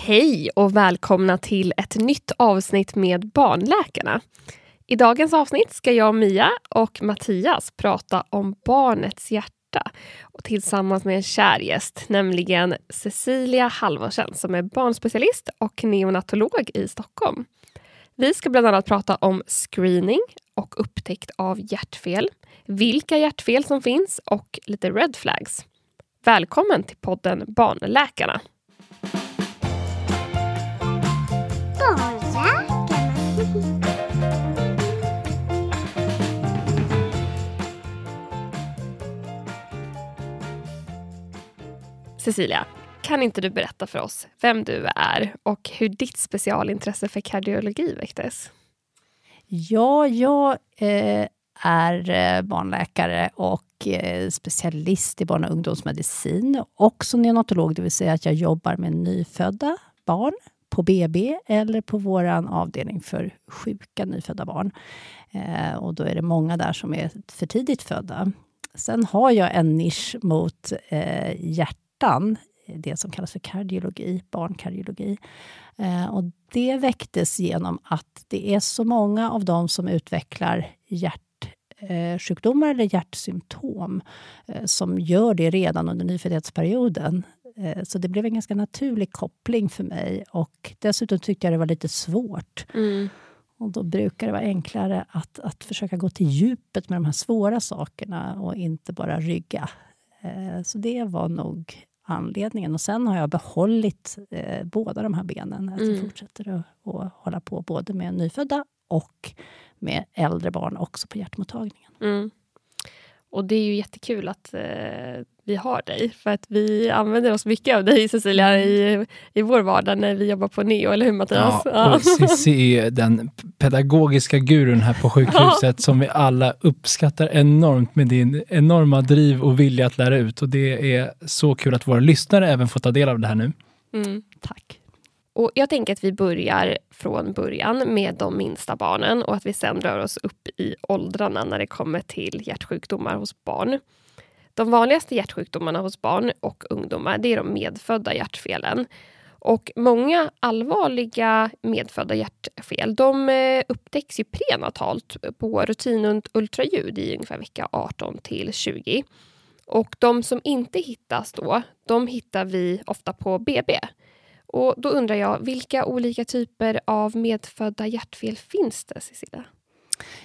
Hej och välkomna till ett nytt avsnitt med Barnläkarna. I dagens avsnitt ska jag, Mia och Mattias prata om barnets hjärta och tillsammans med en kär gäst, nämligen Cecilia Halvorsen som är barnspecialist och neonatolog i Stockholm. Vi ska bland annat prata om screening och upptäckt av hjärtfel, vilka hjärtfel som finns och lite red flags. Välkommen till podden Barnläkarna. Cecilia, kan inte du berätta för oss vem du är och hur ditt specialintresse för kardiologi väcktes? Ja, jag eh, är eh, barnläkare och eh, specialist i barn och ungdomsmedicin. Också neonatolog, det vill säga att jag jobbar med nyfödda barn på BB eller på vår avdelning för sjuka nyfödda barn. Eh, och då är det många där som är för tidigt födda. Sen har jag en nisch mot eh, hjärtan, det som kallas för kardiologi, barnkardiologi. Eh, och det väcktes genom att det är så många av dem som utvecklar hjärtsjukdomar eh, sjukdomar eller hjärtsymptom eh, som gör det redan under nyföddhetsperioden. Eh, så det blev en ganska naturlig koppling för mig. Och Dessutom tyckte jag det var lite svårt. Mm. Och Då brukar det vara enklare att, att försöka gå till djupet med de här svåra sakerna och inte bara rygga. Eh, så det var nog anledningen. Och Sen har jag behållit eh, båda de här benen. Att mm. jag fortsätter att, att hålla på både med nyfödda och med äldre barn också på hjärtmottagningen. Mm. Och det är ju jättekul att eh, vi har dig. För att vi använder oss mycket av dig Cecilia i, i vår vardag när vi jobbar på Neo, eller hur Mattias? Ja, Cissi är den pedagogiska gurun här på sjukhuset som vi alla uppskattar enormt med din enorma driv och vilja att lära ut. Och det är så kul att våra lyssnare även får ta del av det här nu. Mm. Tack. Och Jag tänker att vi börjar från början med de minsta barnen och att vi sen rör oss upp i åldrarna när det kommer till hjärtsjukdomar hos barn. De vanligaste hjärtsjukdomarna hos barn och ungdomar det är de medfödda hjärtfelen. Och många allvarliga medfödda hjärtfel de eh, upptäcks ju prenatalt på rutinultraljud i ungefär vecka 18 till 20. Och de som inte hittas då, de hittar vi ofta på BB. Och då undrar jag, vilka olika typer av medfödda hjärtfel finns det, Cecilia?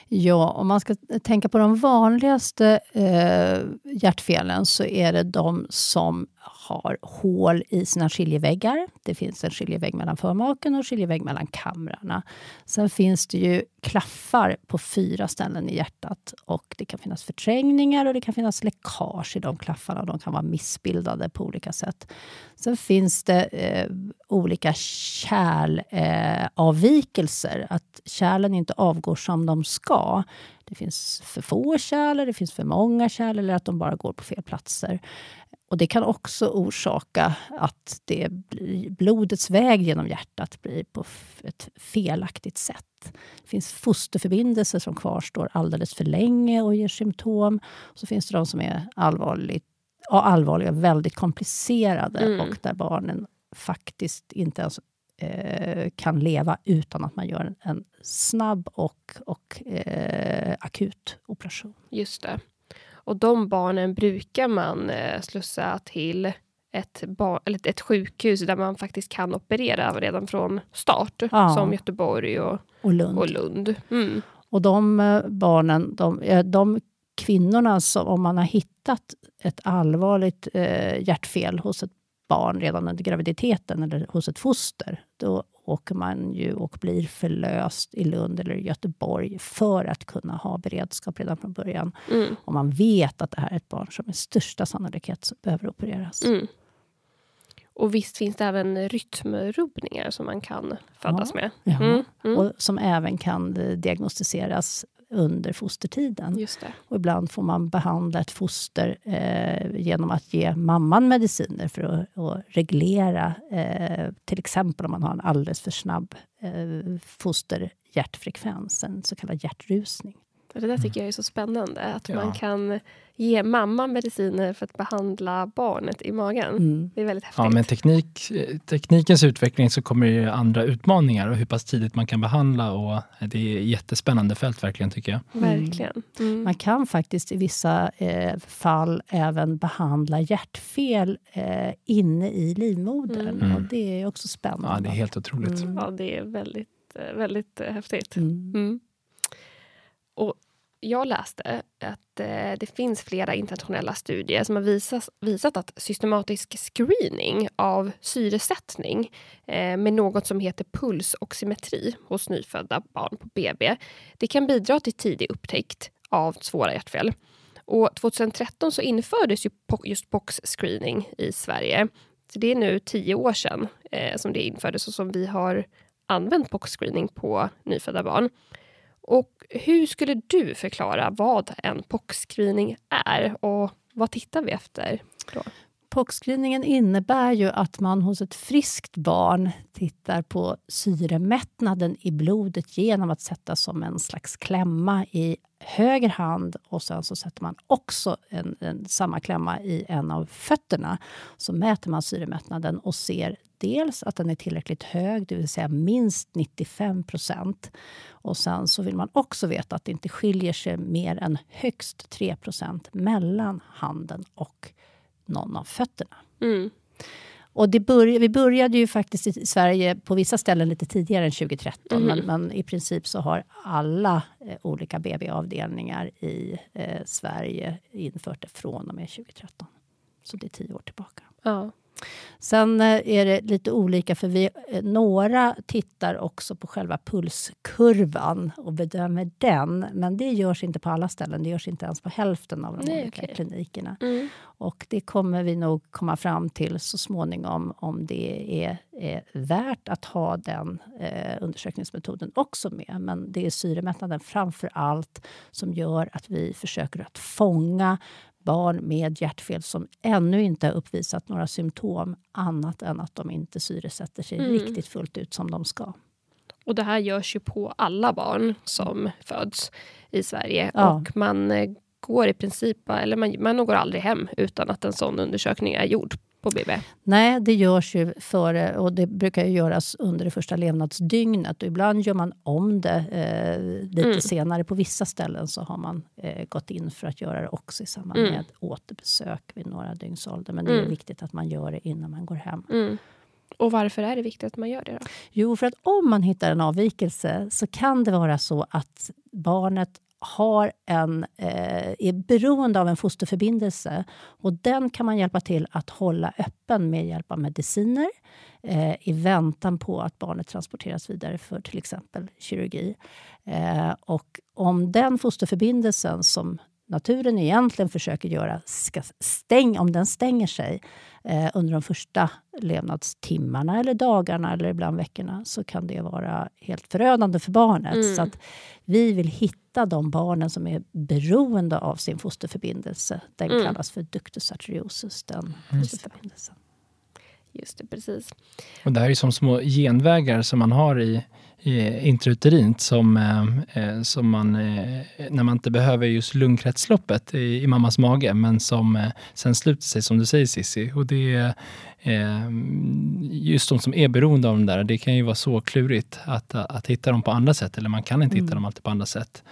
Ja, om man ska tänka på de vanligaste eh, hjärtfelen så är det de som har hål i sina skiljeväggar. Det finns en skiljevägg mellan förmaken och skiljevägg mellan kamrarna. Sen finns det ju klaffar på fyra ställen i hjärtat. Och Det kan finnas förträngningar och det kan finnas läckage i de klaffarna. De kan vara missbildade på olika sätt. Sen finns det eh, olika kärlavvikelser. Eh, att kärlen inte avgår som de ska. Det finns för få kärl, det finns för många kärl eller att de bara går på fel platser. Och Det kan också orsaka att det blir, blodets väg genom hjärtat blir på ett felaktigt sätt. Det finns fosterförbindelser som kvarstår alldeles för länge och ger symptom. Så finns det de som är allvarligt, allvarliga väldigt komplicerade mm. och där barnen faktiskt inte ens eh, kan leva utan att man gör en, en snabb och, och eh, akut operation. Just det. Och de barnen brukar man eh, slussa till ett, bar, eller ett sjukhus där man faktiskt kan operera redan från start. Ja. Som Göteborg och, och Lund. Och, Lund. Mm. och de eh, barnen, de, de kvinnorna, som, om man har hittat ett allvarligt eh, hjärtfel hos ett barn redan under graviditeten eller hos ett foster, då åker man ju och blir förlöst i Lund eller Göteborg för att kunna ha beredskap redan från början. Mm. Och man vet att det här är ett barn som med största sannolikhet behöver opereras. Mm. Och visst finns det även rytmrubbningar som man kan födas ja, med? Ja, mm, mm. och som även kan diagnostiseras under fostertiden. Och ibland får man behandla ett foster eh, genom att ge mamman mediciner för att, att reglera, eh, till exempel om man har en alldeles för snabb eh, fosterhjärtfrekvens, en så kallad hjärtrusning. Det där tycker jag är så spännande. Att Ja. man kan ge mamman mediciner för att behandla barnet i magen. Mm. Det är väldigt häftigt. Ja, med teknik, eh, teknikens utveckling så kommer det ju andra utmaningar och hur pass tidigt man kan behandla. Och det är ett jättespännande fält verkligen tycker jag. Verkligen. Mm. Man kan faktiskt i vissa eh, fall även behandla hjärtfel eh, inne i livmodern. Mm. Och det är också spännande. Ja, det är helt otroligt. Mm. Ja, det är väldigt, eh, väldigt eh, häftigt. Mm. Mm. Och jag läste att eh, det finns flera internationella studier som har visat, visat att systematisk screening av syresättning eh, med något som heter pulsoximetri hos nyfödda barn på BB, det kan bidra till tidig upptäckt av svåra hjärtfel. Och 2013 så infördes ju po- just POX-screening i Sverige. Så det är nu tio år sedan eh, som det infördes och som vi har använt POX-screening på nyfödda barn. Och hur skulle du förklara vad en pockscreening är och vad tittar vi efter? POC-screeningen innebär ju att man hos ett friskt barn tittar på syremättnaden i blodet genom att sätta som en slags klämma i höger hand och sen så sätter man också en, en, samma klämma i en av fötterna. Så mäter man syremättnaden och ser dels att den är tillräckligt hög, det vill säga minst 95 procent. Och sen så vill man också veta att det inte skiljer sig mer än högst 3 procent mellan handen och någon av fötterna. Mm. Och det börj vi började ju faktiskt i Sverige på vissa ställen lite tidigare än 2013. Mhm. Men, men i princip så har alla eh, olika BB-avdelningar i eh, Sverige infört det från och med 2013. Så det är tio år tillbaka. Ja. Sen eh, är det lite olika, för vi, eh, några tittar också på själva pulskurvan och bedömer den. Men det görs inte på alla ställen. Det görs inte ens på hälften av de Nej, olika okej. klinikerna. Mm. Och det kommer vi nog komma fram till så småningom om det är, är värt att ha den eh, undersökningsmetoden också med. Men det är syremättnaden framför allt som gör att vi försöker att fånga barn med hjärtfel som ännu inte har uppvisat några symptom annat än att de inte syresätter sig Mm. riktigt fullt ut som de ska. Och det här görs ju på alla barn som föds i Sverige. Ja. Och man eh, går i princip, eller man, man går aldrig hem utan att en sån undersökning är gjord på BB. Nej, det görs ju före och det brukar ju göras under det första levnadsdygnet. Och ibland gör man om det eh, lite Mm. senare. På vissa ställen så har man eh, gått in för att göra det också i samband Mm. med återbesök vid några dygns ålder. Men det är Mm. viktigt att man gör det innan man går hem. Mm. Och varför är det viktigt att man gör det då? Jo, för att om man hittar en avvikelse så kan det vara så att barnet har en, eh, är beroende av en fosterförbindelse. Och den kan man hjälpa till att hålla öppen med hjälp av mediciner eh, i väntan på att barnet transporteras vidare för till exempel kirurgi. Eh, och om den fosterförbindelsen som naturen egentligen försöker göra, ska stäng, om den stänger sig eh, under de första levnadstimmarna eller dagarna eller ibland veckorna så kan det vara helt förödande för barnet. Mm. Så att vi vill hitta de barnen som är beroende av sin fosterförbindelse. Den Mm. kallas för ductus arteriosus, den fosterförbindelsen. Just det, precis. Och det här är som små genvägar som man har i, i intrauterint som, eh, eh, som man, eh, när man inte behöver just lungkretsloppet i, i mammas mage, men som eh, sen sluter sig, som du säger Cissi. Och det är eh, just de som är beroende av de där, det kan ju vara så klurigt att, att hitta dem på andra sätt, eller man kan inte hitta Mm. dem alltid på andra sätt.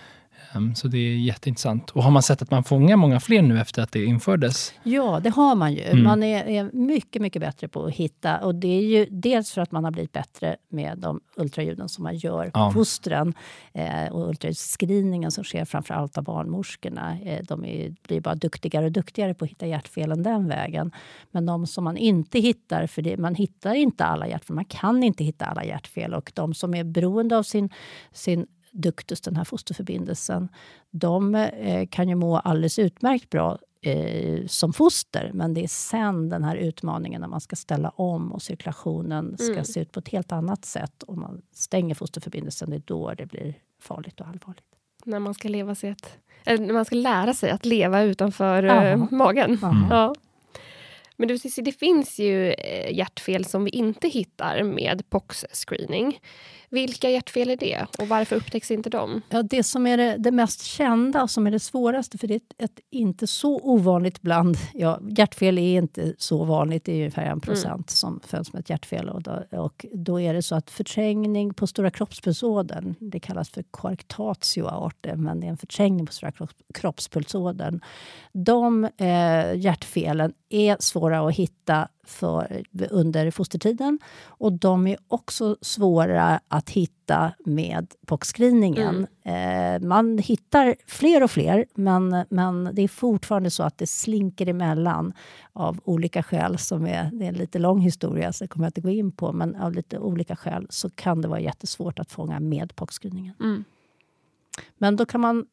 Em, Så det är jätteintressant. Och har man sett att man fångar många fler nu efter att det infördes? Ja, det har man ju. Mm. Man är, är mycket, mycket bättre på att hitta. Och det är ju dels för att man har blivit bättre med de ultraljuden som man gör på Ja. fostren. Eh, och ultraljudsscreeningen som sker framför allt av barnmorskorna. Eh, de är, blir bara duktigare och duktigare på att hitta hjärtfelen den vägen. Men de som man inte hittar, för det, man hittar inte alla hjärtfel. Man kan inte hitta alla hjärtfel. Och de som är beroende av sin, sin ductus, den här fosterförbindelsen, de eh, kan ju må alldeles utmärkt bra eh, som foster. Men det är sen den här utmaningen när man ska ställa om och cirkulationen ska Mm. se ut på ett helt annat sätt. Och man stänger fosterförbindelsen, det är då det blir farligt och allvarligt. När man ska leva sig ett, eller när man ska lära sig att leva utanför Ja. eh, magen. Ja. Ja. Men du Cissi, det finns ju hjärtfel som vi inte hittar med POX-screening. Vilka hjärtfel är det och varför upptäcks inte de? Ja, det som är det, det mest kända som är det svåraste, för det är ett, ett inte så ovanligt bland... Ja, hjärtfel är inte så vanligt, det är ungefär en procent mm. som föds med ett hjärtfel. Och då, och då är det så att förträngning på stora kroppspulsådern, det kallas för coarctatio aorte, men det är en förträngning på stora kroppspulsådern. De eh, hjärtfelen är svåra att hitta för, under fostertiden. Och de är också svåra att hitta med POC-screeningen. Mm. Eh, man hittar fler och fler, men, men det är fortfarande så att det slinker emellan av olika skäl. Som är, det är en lite lång historia, så det kommer jag inte gå in på. Men av lite olika skäl så kan det vara jättesvårt att fånga med POC-screeningen. Mm. Men då kan man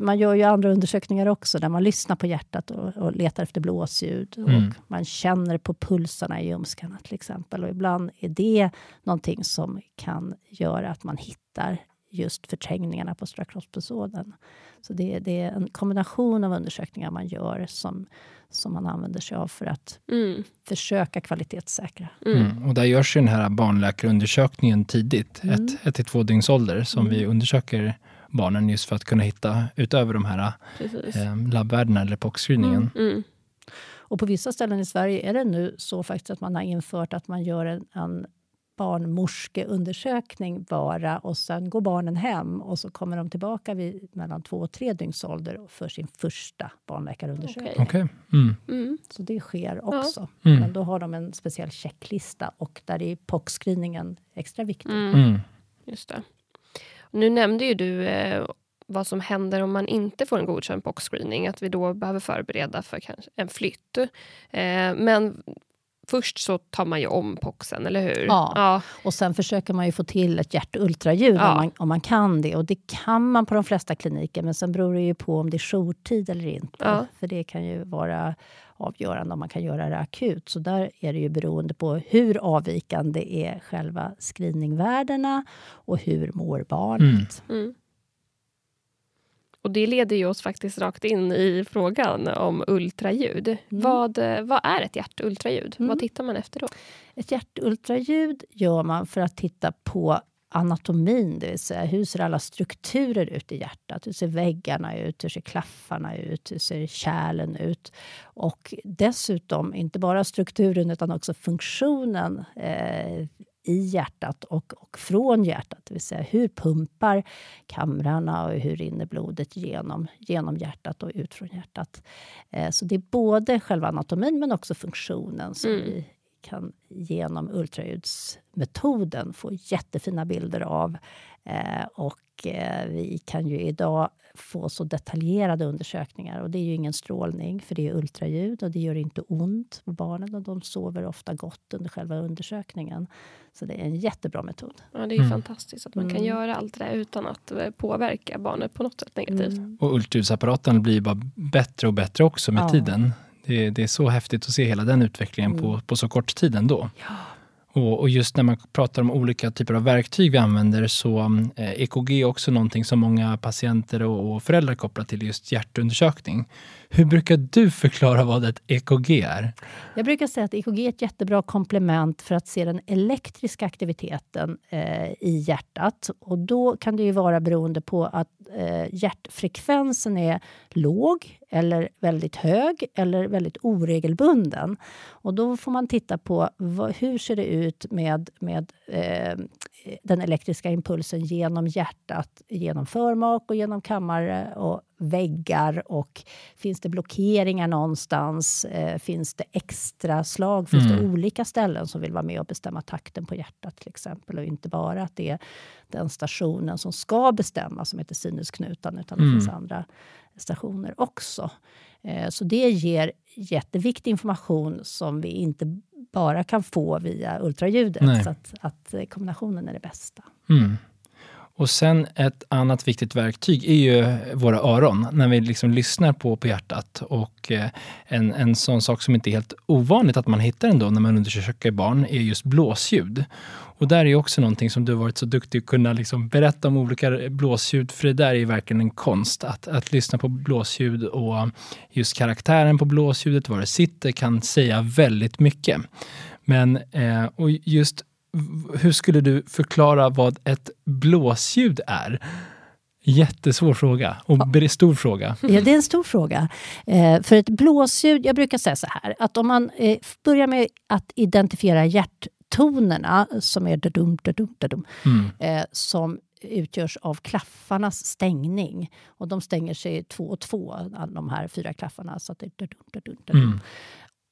man gör ju andra undersökningar också där man lyssnar på hjärtat och, och letar efter blåsljud. Mm. Och man känner på pulsarna i ljumskarna till exempel. Och ibland är det någonting som kan göra att man hittar just förträngningarna på strakrospulsådern. Så det, det, är en kombination av undersökningar man gör som, som man använder sig av för att mm. försöka kvalitetssäkra. Mm. Mm. Och där görs ju den här barnläkarundersökningen tidigt, mm. ett, ett till två dygns ålder, som vi mm. undersöker barnen just för att kunna hitta, utöver de här eh, labbvärdena eller POC-screeningen. Mm, mm. Och på vissa ställen i Sverige är det nu så faktiskt att man har infört att man gör en, en barnmorskeundersökning bara och sen går barnen hem och så kommer de tillbaka vid mellan två och tre dygns ålder för sin första barnläkarundersökning. Okay. okay. Mm. Mm. Så det sker också. Ja. Mm. Men då har de en speciell checklista och där är POC-screeningen extra viktig. Mm. Mm. Just det. Nu nämnde ju du eh, vad som händer om man inte får en godkänd boxscreening, att vi då behöver förbereda för kanske en flytt. Eh, men först så tar man ju om poxen, eller hur? Ja. ja. och sen försöker man ju få till ett hjärtultraljud ja. om, man, om man kan det. Och det kan man på de flesta kliniker, men sen beror det ju på om det är jourtid eller inte. Ja. För det kan ju vara avgörande om man kan göra det akut. Så där är det ju beroende på hur avvikande är själva screeningvärdena och hur mår barnet. Mm. Mm. Och det leder ju oss faktiskt rakt in i frågan om ultraljud. Mm. Vad, vad är ett hjärtultraljud? Mm. Vad tittar man efter då? Ett hjärtultraljud gör man för att titta på anatomin, det vill säga hur ser alla strukturer ut i hjärtat? Hur ser väggarna ut? Hur ser klaffarna ut? Hur ser kärlen ut? Och dessutom, inte bara strukturen utan också funktionen eh, i hjärtat och, och från hjärtat. Det vill säga hur pumpar kamrarna och hur rinner blodet genom, genom hjärtat och ut från hjärtat. Eh, så det är både själva anatomin men också funktionen som mm. vi kan genom ultraljudsmetoden få jättefina bilder av. Eh, och vi kan ju idag få så detaljerade undersökningar. Och det är ju ingen strålning, för det är ultraljud och det gör inte ont på barnen och de sover ofta gott under själva undersökningen. Så det är en jättebra metod. Ja, det är mm. fantastiskt att man kan mm. göra allt det där utan att eh, påverka barnet på något sätt negativt. Mm. Och ultraljudsapparaten blir bara bättre och bättre också med ja. tiden. Det, det, är så häftigt att se hela den utvecklingen mm. på, på så kort tid ändå. Ja. Och, och, just när man pratar om olika typer av verktyg vi använder så mm, eh, EKG är också någonting som många patienter och, och föräldrar kopplar till just hjärtundersökning. Hur brukar du förklara vad ett EKG är? Jag brukar säga att EKG är ett jättebra komplement för att se den elektriska aktiviteten eh, i hjärtat. Och då kan det ju vara beroende på att eh, hjärtfrekvensen är låg eller väldigt hög eller väldigt oregelbunden. Och då får man titta på vad, hur ser det ut med, med eh, den elektriska impulsen genom hjärtat, genom förmak och genom kammare och väggar och finns det blockeringar någonstans? Eh, finns det extra slag? Finns mm. det olika ställen som vill vara med och bestämma takten på hjärtat till exempel? Och inte bara att det är den stationen som ska bestämma som heter sinusknutan, utan mm. det finns andra stationer också. Eh, så det ger jätteviktig information som vi inte bara kan få via ultraljudet. Så att, att kombinationen är det bästa. Mm. Och sen ett annat viktigt verktyg är ju våra öron, när vi liksom lyssnar på, på hjärtat. Och eh, en, en sån sak som inte är helt ovanligt att man hittar ändå när man undersöker barn är just blåsljud. Och där är också någonting som du har varit så duktig att kunna liksom berätta om olika blåsljud, för det där är verkligen en konst. Att, att lyssna på blåsljud och just karaktären på blåsljudet, var det sitter, kan säga väldigt mycket. Men eh, och just hur skulle du förklara vad ett blåsljud är? Jättesvår fråga och ja. stor fråga. Ja, det är en stor fråga. Eh, för ett blåsljud, jag brukar säga så här, att om man eh, börjar med att identifiera hjärttonerna, som är dadum, dadum, dadum, mm. eh, som utgörs av klaffarnas stängning. Och de stänger sig två och två, de här fyra klaffarna. Så att det är dadum, dadum, dadum. Mm.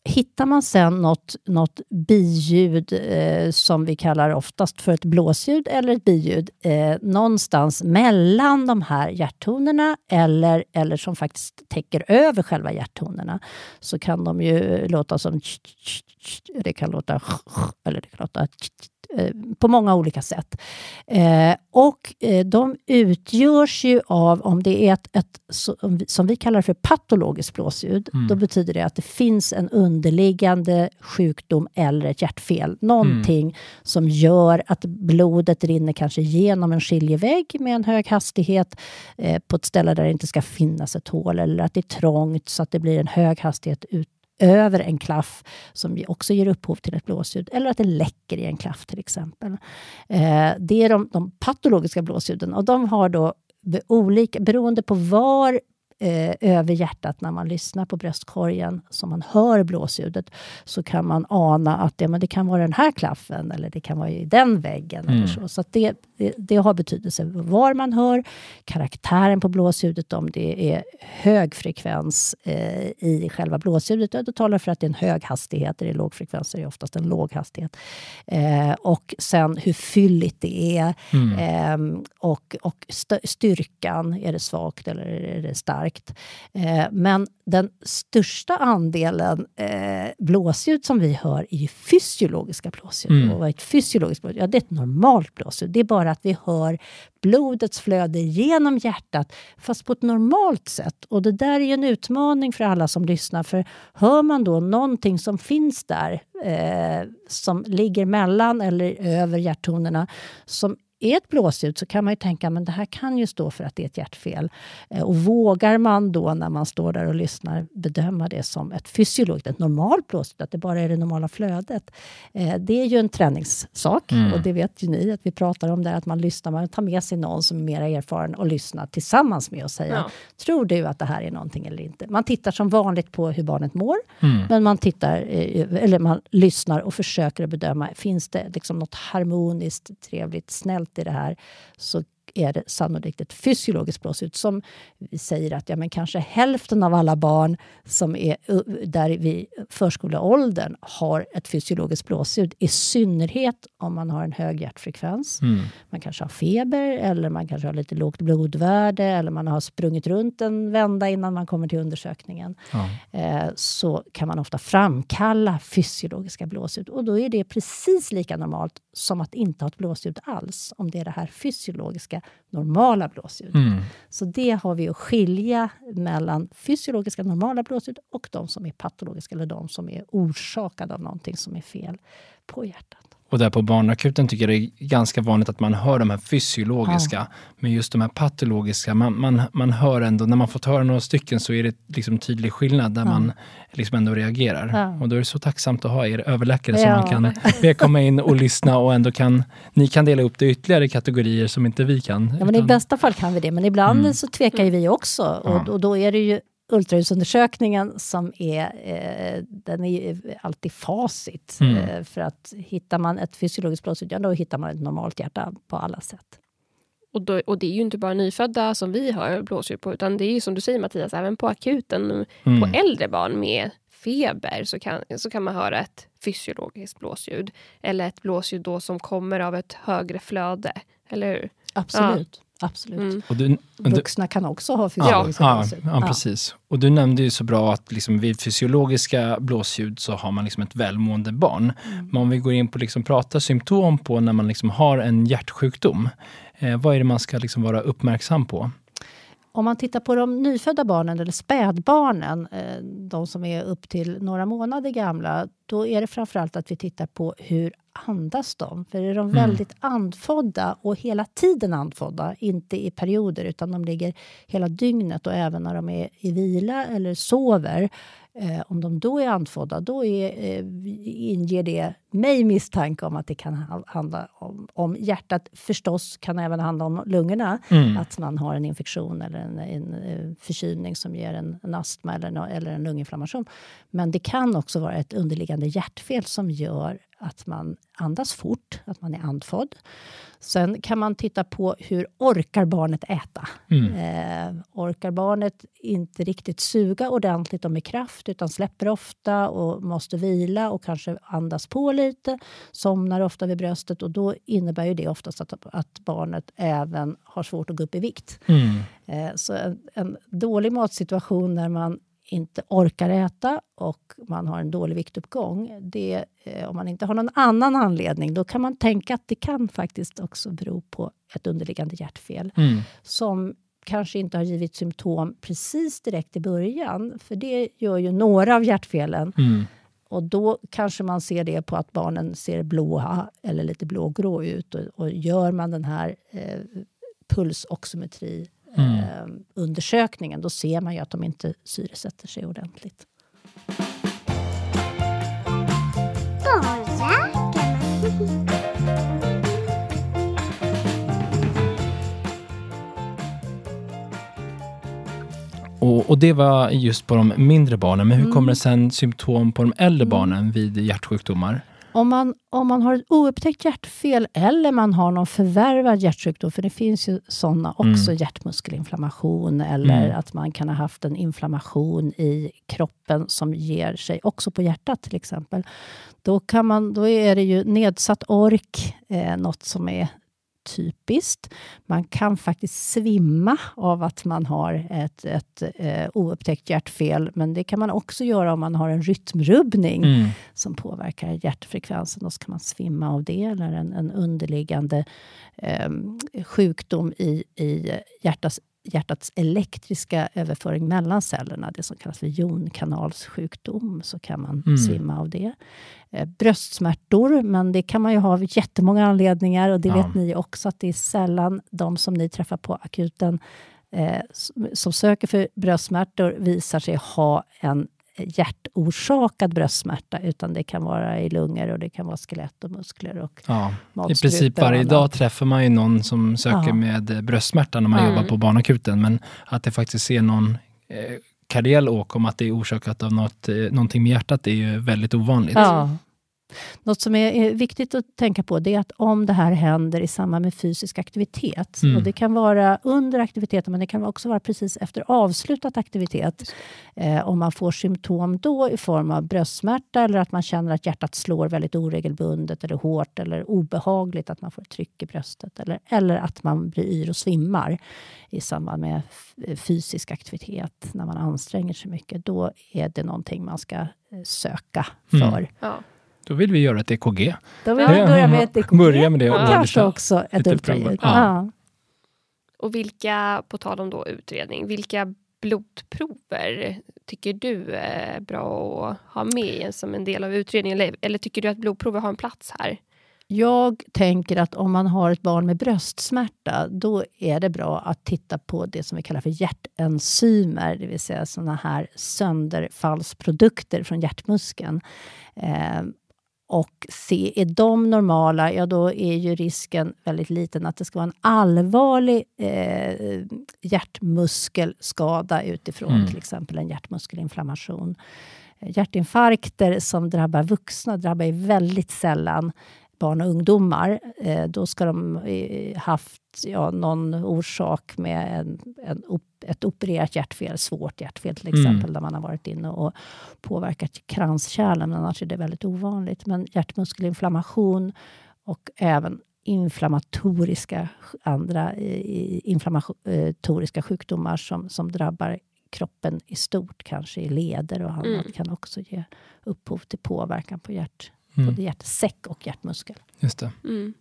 Hittar man sen något, något biljud eh, som vi kallar oftast för ett blåsljud eller ett biljud eh, någonstans mellan de här hjärttonerna eller, eller som faktiskt täcker över själva hjärttonerna så kan de ju låta som det kan låta eller det kan låta på många olika sätt. Eh, och eh, de utgörs ju av, om det är ett, ett som vi kallar för patologiskt blåsljud, mm. då betyder det att det finns en underliggande sjukdom eller ett hjärtfel. Någonting mm. som gör att blodet rinner kanske genom en skiljevägg med en hög hastighet eh, på ett ställe där det inte ska finnas ett hål eller att det är trångt så att det blir en hög hastighet ut över en klaff som också ger upphov till ett blåsljud eller att det läcker i en klaff till exempel. Eh, det är de, de patologiska blåsljuden och de har då olika, beroende på var eh, över hjärtat när man lyssnar på bröstkorgen, så man hör blåsljudet, så kan man ana att ja, men det kan vara den här klaffen eller det kan vara i den väggen. Mm. Eller så så det, det, det, har betydelse var man hör, karaktären på blåsljudet, om det är hög frekvens eh, i själva blåsljudet, då talar för att det är en hög hastighet. Är det låg frekvens är det oftast en låg hastighet. Eh, och sen hur fylligt det är mm. eh, och, och styrkan, är det svagt eller är det starkt? Eh, men den största andelen eh, blåsljud som vi hör är fysiologiska blåsljud. Mm. Och vad är ett fysiologiskt blåsljud? Ja, det är ett normalt blåsljud. Det är bara att vi hör blodets flöde genom hjärtat, fast på ett normalt sätt. Och det där är ju en utmaning för alla som lyssnar. För hör man då någonting som finns där, eh, som ligger mellan eller över hjärttonerna, som är ett blåsljud så kan man ju tänka att det här kan ju stå för att det är ett hjärtfel. Eh, och vågar man då när man står där och lyssnar bedöma det som ett fysiologiskt, ett normalt blåsljud, att det bara är det normala flödet. Eh, det är ju en träningssak mm. och det vet ju ni att vi pratar om det att man lyssnar, man tar med sig någon som är mer erfaren och lyssnar tillsammans med och säger ja. Tror du att det här är någonting eller inte? Man tittar som vanligt på hur barnet mår, mm. men man tittar, eh, eller man lyssnar och försöker bedöma, finns det liksom något harmoniskt, trevligt, snällt i det här så är det sannolikt ett fysiologiskt blåsljud som säger att ja, men kanske hälften av alla barn som är där vid förskoleåldern har ett fysiologiskt blåsljud. I synnerhet om man har en hög hjärtfrekvens. Mm. Man kanske har feber eller man kanske har lite lågt blodvärde eller man har sprungit runt en vända innan man kommer till undersökningen. Ja. Eh, så kan man ofta framkalla fysiologiska blåsljud och då är det precis lika normalt som att inte ha ett blåsljud alls om det är det här fysiologiska normala blåsljud. Mm. Så det har vi att skilja mellan fysiologiska normala blåsljud och de som är patologiska eller de som är orsakade av någonting som är fel på hjärtat. Och där på barnakuten tycker jag det är ganska vanligt att man hör de här fysiologiska. Ja. Men just de här patologiska, man, man, man hör ändå, när man fått höra några stycken så är det liksom tydlig skillnad där ja. man liksom ändå reagerar. Ja. Och då är det så tacksamt att ha er överläkare som man kan be komma in och lyssna och ändå kan, ni kan dela upp det ytterligare kategorier som inte vi kan. Ja, men utan... I bästa fall kan vi det, men ibland mm. så tvekar ju vi också. Och, och då är det ju ultraljudsundersökningen som är, eh, den är alltid facit. Mm. Eh, för att hittar man ett fysiologiskt blåsljud, då hittar man ett normalt hjärta på alla sätt. Och, då, och det är ju inte bara nyfödda som vi hör blåsljud på, utan det är ju som du säger Mattias, även på akuten, mm. på äldre barn med feber så kan, så kan man höra ett fysiologiskt blåsljud. Eller ett blåsljud då som kommer av ett högre flöde, eller hur? Absolut. Ja. Absolut. Mm. Och du, Vuxna kan också ha fysiologiska ja, blåsljud. Ja, ja, precis. Och du nämnde ju så bra att liksom vid fysiologiska blåsljud så har man liksom ett välmående barn. Mm. Men om vi går in på liksom prata symptom på när man liksom har en hjärtsjukdom. Eh, vad är det man ska liksom vara uppmärksam på? Om man tittar på de nyfödda barnen, eller spädbarnen, eh, de som är upp till några månader gamla, då är det framförallt att vi tittar på hur andas de? För är de Mm. väldigt andfådda och hela tiden andfådda, inte i perioder utan de ligger hela dygnet och även när de är i vila eller sover. Eh, om de då är andfådda, då är, eh, inger det mig misstanke om att det kan ha- handla om, om hjärtat. Förstås kan även handla om lungorna, Mm. att man har en infektion eller en, en, eh, förkylning som ger en, en astma eller, eller en lunginflammation. Men det kan också vara ett underliggande hjärtfel som gör att man andas fort, att man är andfådd. Sen kan man titta på hur orkar barnet äta? Mm. Eh, orkar barnet inte riktigt suga ordentligt och med kraft utan släpper ofta och måste vila och kanske andas på lite, somnar ofta vid bröstet och då innebär ju det oftast att, att barnet även har svårt att gå upp i vikt. Mm. Eh, så en, en dålig matsituation när man inte orkar äta och man har en dålig viktuppgång. Det, eh, om man inte har någon annan anledning, då kan man tänka att det kan faktiskt också bero på ett underliggande hjärtfel Mm. som kanske inte har givit symptom precis direkt i början. För det gör ju några av hjärtfelen. Mm. Och då kanske man ser det på att barnen ser blåa eller lite blågrå ut. Och, och gör man den här eh, pulsoximetri Mm. eh, undersökningen, då ser man ju att de inte syresätter sig ordentligt. Och, och det var just på de mindre barnen. Men hur Mm. kommer det sen symptom på de äldre barnen vid hjärtsjukdomar? Om man, om man har ett oupptäckt hjärtfel eller man har någon förvärvad hjärtsjukdom, för det finns ju sådana också, Mm. hjärtmuskelinflammation eller Mm. att man kan ha haft en inflammation i kroppen som ger sig också på hjärtat till exempel. Då, kan man, då är det ju nedsatt ork, eh, något som är typiskt. Man kan faktiskt svimma av att man har ett, ett eh, oupptäckt hjärtfel, men det kan man också göra om man har en rytmrubbning Mm. som påverkar hjärtfrekvensen. Då ska man svimma av det, eller en, en underliggande eh, sjukdom i, i hjärtats, hjärtats elektriska överföring mellan cellerna, det som kallas för jonkanalssjukdom, så kan man Mm. svimma av det. Eh, bröstsmärtor, men det kan man ju ha av jättemånga anledningar och det Ja. vet ni också att det är sällan de som ni träffar på akuten eh, som söker för bröstsmärtor visar sig ha en hjärtorsakad bröstsmärta, utan det kan vara i lungor och det kan vara skelett och muskler och Ja. I princip varje dag träffar man ju någon som söker Ja. med eh, bröstsmärta när man Mm. jobbar på barnakuten. Men att det faktiskt är någon eh, kardiell åkomma, att det är orsakat av något, eh, någonting med hjärtat, är ju väldigt ovanligt. Ja. Något som är, viktigt att tänka på det är att om det här händer i samband med fysisk aktivitet, Mm. och det kan vara under aktiviteten, men det kan också vara precis efter avslutad aktivitet, eh, om man får symptom då i form av bröstsmärta eller att man känner att hjärtat slår väldigt oregelbundet eller hårt eller obehagligt, att man får ett tryck i bröstet eller, eller att man blir yr och svimmar i samband med f- fysisk aktivitet, när man anstränger sig mycket, då är det någonting man ska eh, söka Mm. för. Ja. Då vill vi göra ett EKG. Då vill vi börja med ett EKG Börja med det och kanske också ett ultraljud. Ja. Ja. Och vilka, på tal om då utredning, vilka blodprover tycker du är bra att ha med som en del av utredningen? Eller, eller tycker du att blodprover har en plats här? Jag tänker att om man har ett barn med bröstsmärta, då är det bra att titta på det som vi kallar för hjärtenzymer, det vill säga sådana här sönderfallsprodukter från hjärtmuskeln. Och se, är de normala, ja då är ju risken väldigt liten att det ska vara en allvarlig eh, hjärtmuskelskada utifrån Mm. till exempel en hjärtmuskelinflammation. Eh, Hjärtinfarkter som drabbar vuxna drabbar ju väldigt sällan barn och ungdomar. Eh, då ska de eh, haft ja, någon orsak med en, en, op- ett opererat hjärtfel, svårt hjärtfel till Mm. exempel, där man har varit inne och påverkat kranskärlen, annars är det väldigt ovanligt. Men hjärtmuskelinflammation och även inflammatoriska andra eh, inflammatoriska sjukdomar som, som drabbar kroppen i stort, kanske i leder och annat, Mm. kan också ge upphov till påverkan på hjärt, Mm. både hjärtsäck och hjärtmuskel. Just det. Mm.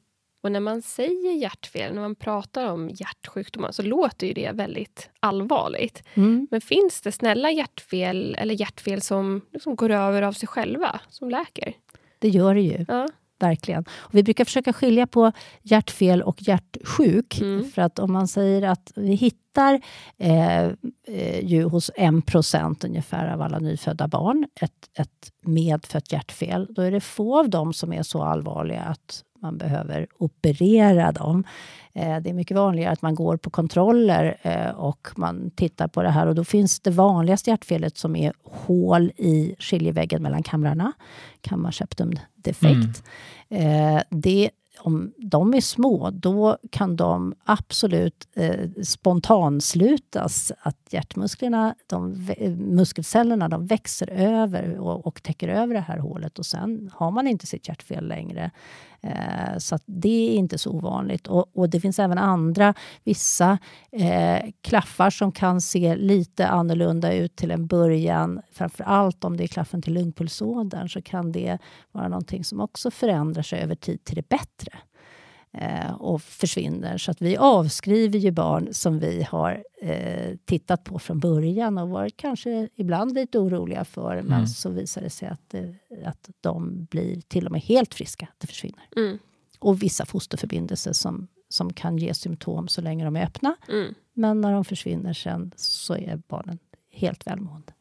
Och när man säger hjärtfel, när man pratar om hjärtsjukdomar, så låter ju det väldigt allvarligt. Mm. Men finns det snälla hjärtfel eller hjärtfel som liksom går över av sig själva, som läker? Det gör det ju. Ja. Verkligen. Och vi brukar försöka skilja på hjärtfel och hjärtsjuk. Mm. För att om man säger att vi hittar eh, eh, ju hos 1 ungefär av alla nyfödda barn ett, ett medfött hjärtfel, då är det få av dem som är så allvarliga att man behöver operera dem. Eh, det är mycket vanligare att man går på kontroller eh, och man tittar på det här och då finns det vanligaste hjärtfelet som är hål i skiljeväggen mellan kamrarna, kammarseptum defekt. Eh, det, om de är små, då kan de absolut eh, spontanslutas. Att hjärtmusklerna, de, muskelcellerna, de växer över och, och täcker över det här hålet och sen har man inte sitt hjärtfel längre. Eh, så att det är inte så ovanligt. Och, och det finns även andra, vissa eh, klaffar som kan se lite annorlunda ut till en början. Framför allt om det är klaffen till lungpulsådern så kan det vara någonting som också förändrar sig över tid till det bättre och försvinner. Så att vi avskriver ju barn som vi har eh, tittat på från början och varit kanske ibland lite oroliga för. Men Mm. så visar det sig att, det, att de blir till och med helt friska. Det försvinner. Mm. Och vissa fosterförbindelser som, som kan ge symptom så länge de är öppna. Mm. Men när de försvinner sen så är barnen helt välmående.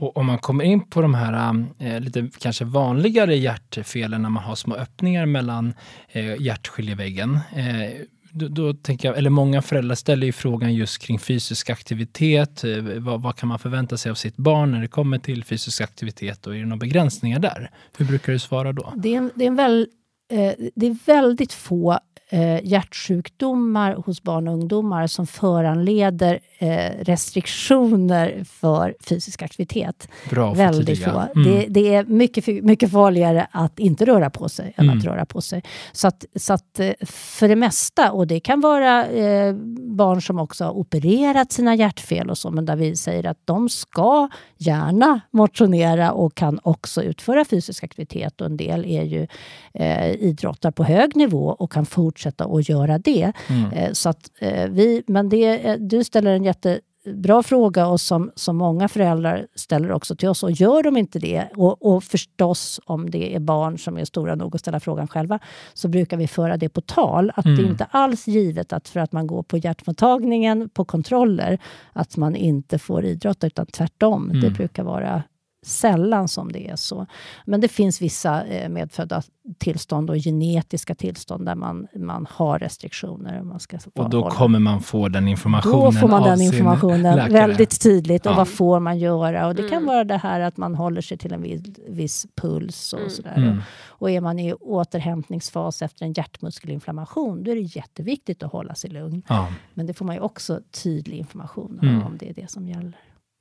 Och om man kommer in på de här um, eh, lite kanske vanligare hjärtfelen när man har små öppningar mellan eh, hjärtskiljeväggen. Eh, då, då tänker jag, eller många föräldrar ställer ju frågan just kring fysisk aktivitet. Eh, vad, vad kan man förvänta sig av sitt barn när det kommer till fysisk aktivitet och är det några begränsningar där? Hur brukar du svara då? Det är, en, det är, en väl, eh, det är väldigt få eh, hjärtsjukdomar hos barn och ungdomar som föranleder eh, restriktioner för fysisk aktivitet. Bra Väldigt få. Mm. Det, det är mycket, mycket farligare att inte röra på sig än Mm. att röra på sig. Så att, så att eh, för det mesta, och det kan vara eh, barn som också har opererat sina hjärtfel och så, men där vi säger att de ska gärna motionera och kan också utföra fysisk aktivitet. Och en del är ju eh, idrottar på hög nivå och kan fortsätta att göra det. Mm. Eh, Så att, eh, vi, men det, eh, du ställer en jättebra fråga och som, som många föräldrar ställer också till oss. Och gör de inte det, och, och förstås om det är barn som är stora nog att ställa frågan själva, så brukar vi föra det på tal. Att det Mm. är inte alls givet att för att man går på hjärtmottagningen på kontroller, att man inte får idrotta, utan tvärtom. Det Mm. brukar vara sällan som det är så. Men det finns vissa eh, medfödda tillstånd och genetiska tillstånd där man, man har restriktioner. Man ska Och då hålla- kommer man få den informationen då får man den informationen läkare. väldigt tydligt. Och Ja. vad får man göra? Och det kan Mm. vara det här att man håller sig till en viss, viss puls och Mm. sådär. Mm. Och är man i återhämtningsfas efter en hjärtmuskelinflammation, då är det jätteviktigt att hålla sig lugn. Ja. Men det får man ju också tydlig information Mm. om det är det som gäller.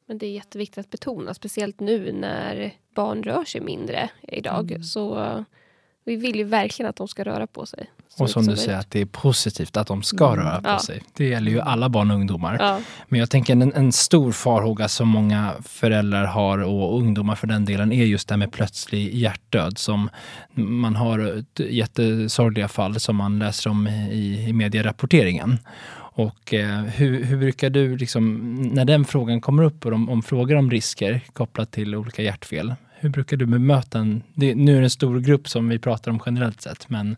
Men det är jätteviktigt att betona, speciellt nu när barn rör sig mindre idag. Mm. Så eh, vi vill ju verkligen att de ska röra på sig. Och som du säger, att det är positivt att de ska Mm. röra på Ja. sig. Det gäller ju alla barn och ungdomar. Ja. Men jag tänker en, en stor farhåga som många föräldrar har och ungdomar för den delen är just det här med plötslig hjärtdöd som man har jättesorgliga fall som man läser om i, i medierapporteringen. Och eh, hur, hur brukar du, liksom, när den frågan kommer upp och om, om frågor om risker kopplat till olika hjärtfel, hur brukar du bemöta en, det, nu är det en stor grupp som vi pratar om generellt sett, men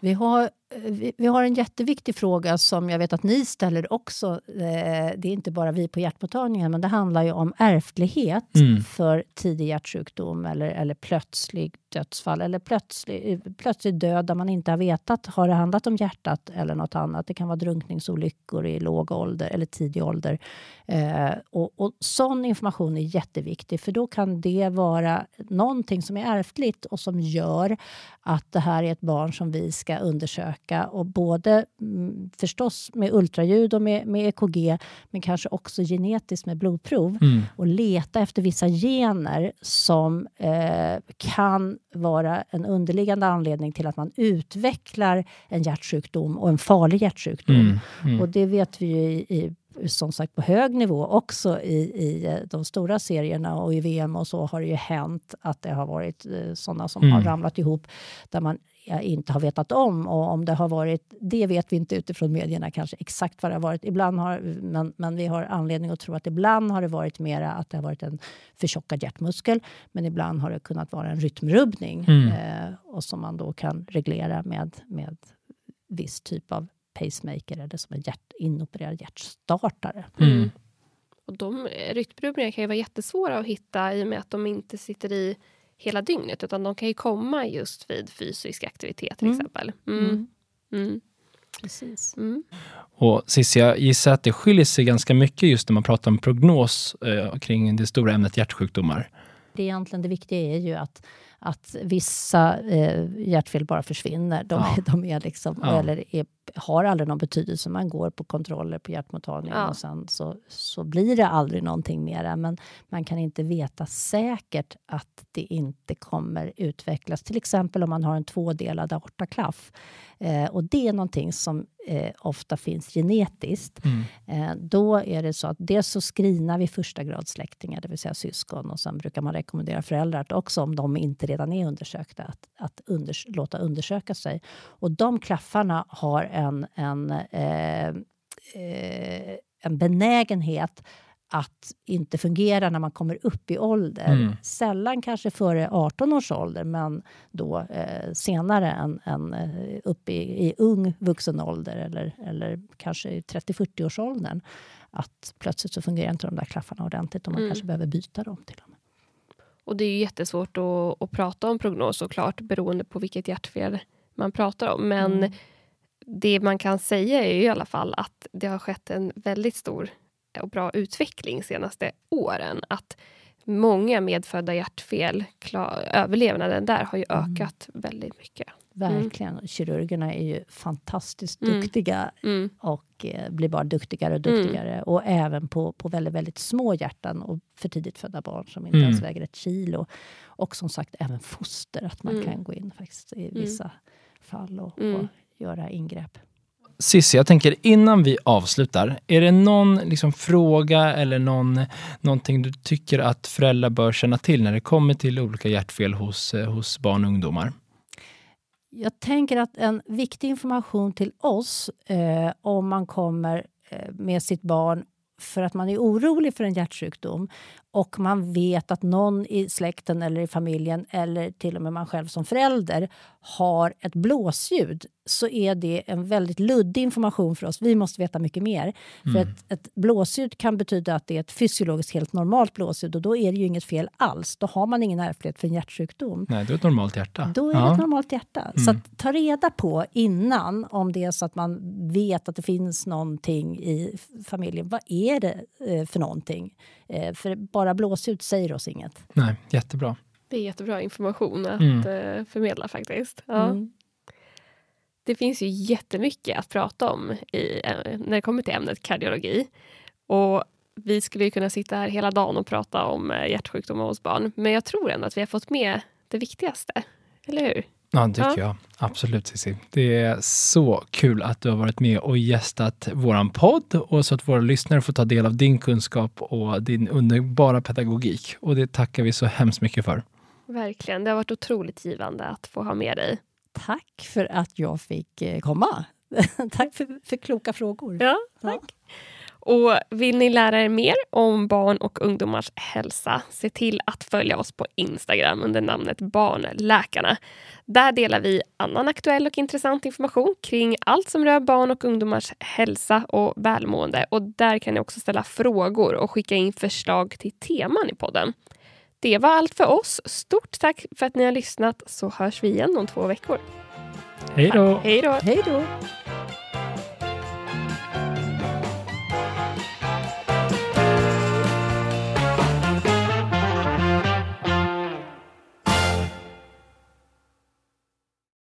Vi har, vi, vi har en jätteviktig fråga som jag vet att ni ställer också. Eh, det är inte bara vi på hjärtmottagningen, men det handlar ju om ärftlighet Mm. för tidig hjärtsjukdom eller, eller plötslig dödsfall eller plötslig, plötslig död där man inte har vetat. Har det handlat om hjärtat eller något annat? Det kan vara drunkningsolyckor i låg ålder eller tidig ålder. Eh, och, och sån information är jätteviktig för då kan det vara någonting som är ärftligt och som gör att det här är ett barn som vi ska undersöka och både mm, förstås med ultraljud och med, med EKG men kanske också genetiskt med blodprov mm, och leta efter vissa gener som eh, kan vara en underliggande anledning till att man utvecklar en hjärtsjukdom och en farlig hjärtsjukdom. mm, mm. Och det vet vi ju i, i som sagt på hög nivå också i, i eh, de stora serierna och i VM och så har det ju hänt att det har varit eh, sådana som Mm. har ramlat ihop där man inte har vetat om. Och om det har varit, det vet vi inte utifrån medierna kanske exakt vad det har varit. Ibland har, men, men vi har anledning att tro att ibland har det varit mera att det har varit en förtjockad hjärtmuskel. Men ibland har det kunnat vara en rytmrubbning Mm. eh, och som man då kan reglera med, med viss typ av pacemaker eller som en hjärt, inopererad hjärtstartare. Mm. Och de eh, rytmrubbningar kan ju vara jättesvåra att hitta i och med att de inte sitter i hela dygnet utan de kan ju komma just vid fysisk aktivitet till Mm. exempel. Mm. Mm. Precis. Mm. Och Cissi, jag gissar att det skiljer sig ganska mycket just när man pratar om prognos eh, kring det stora ämnet hjärtsjukdomar. Det, är egentligen, det viktiga är ju att, att vissa eh, hjärtfel bara försvinner. De, Ja. de är liksom, Ja. eller är, har aldrig någon betydelse. Man går på kontroller på hjärtmottagningen Ja. och sen så, så blir det aldrig någonting mera. Men man kan inte veta säkert att det inte kommer utvecklas. Till exempel om man har en tvådelad aortaklaff. Eh, och det är någonting som eh, ofta finns genetiskt. Mm. Eh, då är det så att dels så screenar vi första grads släktingar, det vill säga syskon. Och sen brukar man rekommendera föräldrar att också, om de inte redan är undersökta, att, att unders låta undersöka sig. Och de klaffarna har en, en, eh, eh, en benägenhet att inte fungera när man kommer upp i ålder. Mm. Sällan kanske före 18 års ålder, men då eh, senare än, än eh, upp i, i ung vuxen ålder eller, eller kanske i 30-40-årsåldern. Att plötsligt så fungerar inte de där klaffarna ordentligt och man Mm. kanske behöver byta dem till och med. Och det är ju jättesvårt att, att prata om prognos såklart beroende på vilket hjärtfel man pratar om. Men Mm. Det man kan säga är ju i alla fall att det har skett en väldigt stor och bra utveckling senaste åren. Att många medfödda hjärtfel, klar, överlevnaden där har ju Mm. ökat väldigt mycket. Verkligen. Kirurgerna är ju fantastiskt Mm. duktiga Mm. och eh, blir bara duktigare och duktigare. Och även på, på väldigt, väldigt små hjärtan och för tidigt födda barn som inte Mm. ens väger ett kilo. Och som sagt även foster, att man Mm. kan gå in faktiskt i vissa fall och, Mm. och göra ingrepp. Cissi, jag tänker innan vi avslutar, är det någon liksom, fråga eller någon, någonting du tycker att föräldrar bör känna till när det kommer till olika hjärtfel hos, eh, hos barn och ungdomar? Jag tänker att en viktig information till oss eh, om man kommer eh, med sitt barn för att man är orolig för en hjärtsjukdom och man vet att någon i släkten eller i familjen eller till och med man själv som förälder har ett blåsljud så är det en väldigt luddig information för oss. Vi måste veta mycket mer. För ett, ett blåsljud kan betyda att det är ett fysiologiskt helt normalt blåsljud och då är det ju inget fel alls. Då har man ingen ärftlighet för en hjärtsjukdom. Nej, du har ett normalt hjärta. Då är det Ja. ett normalt hjärta. Så att ta reda på innan om det är så att man vet att det finns någonting i familjen. Vad är det eh, för någonting? Eh, för bara blåsljud säger oss inget. Nej, jättebra. Det är jättebra information att Mm. eh, förmedla faktiskt. Ja. Mm. Det finns ju jättemycket att prata om i, eh, när det kommer till ämnet kardiologi. Och vi skulle ju kunna sitta här hela dagen och prata om hjärtsjukdomar hos barn. Men jag tror ändå att vi har fått med det viktigaste. Eller hur? Ja, det tycker Ja. jag. Absolut, Cissi. Det är så kul att du har varit med och gästat våran podd och så att våra lyssnare får ta del av din kunskap och din underbara pedagogik. Och det tackar vi så hemskt mycket för. Verkligen. Det har varit otroligt givande att få ha med dig. Tack för att jag fick eh, komma. Tack för, för kloka frågor. Ja, tack. Och vill ni lära er mer om barn och ungdomars hälsa, se till att följa oss på Instagram under namnet Barnläkarna. Där delar vi annan aktuell och intressant information kring allt som rör barn och ungdomars hälsa och välmående. Och där kan ni också ställa frågor och skicka in förslag till teman i podden. Det var allt för oss. Stort tack för att ni har lyssnat så hörs vi igen om två veckor. Hej då! Hej då! Hej då!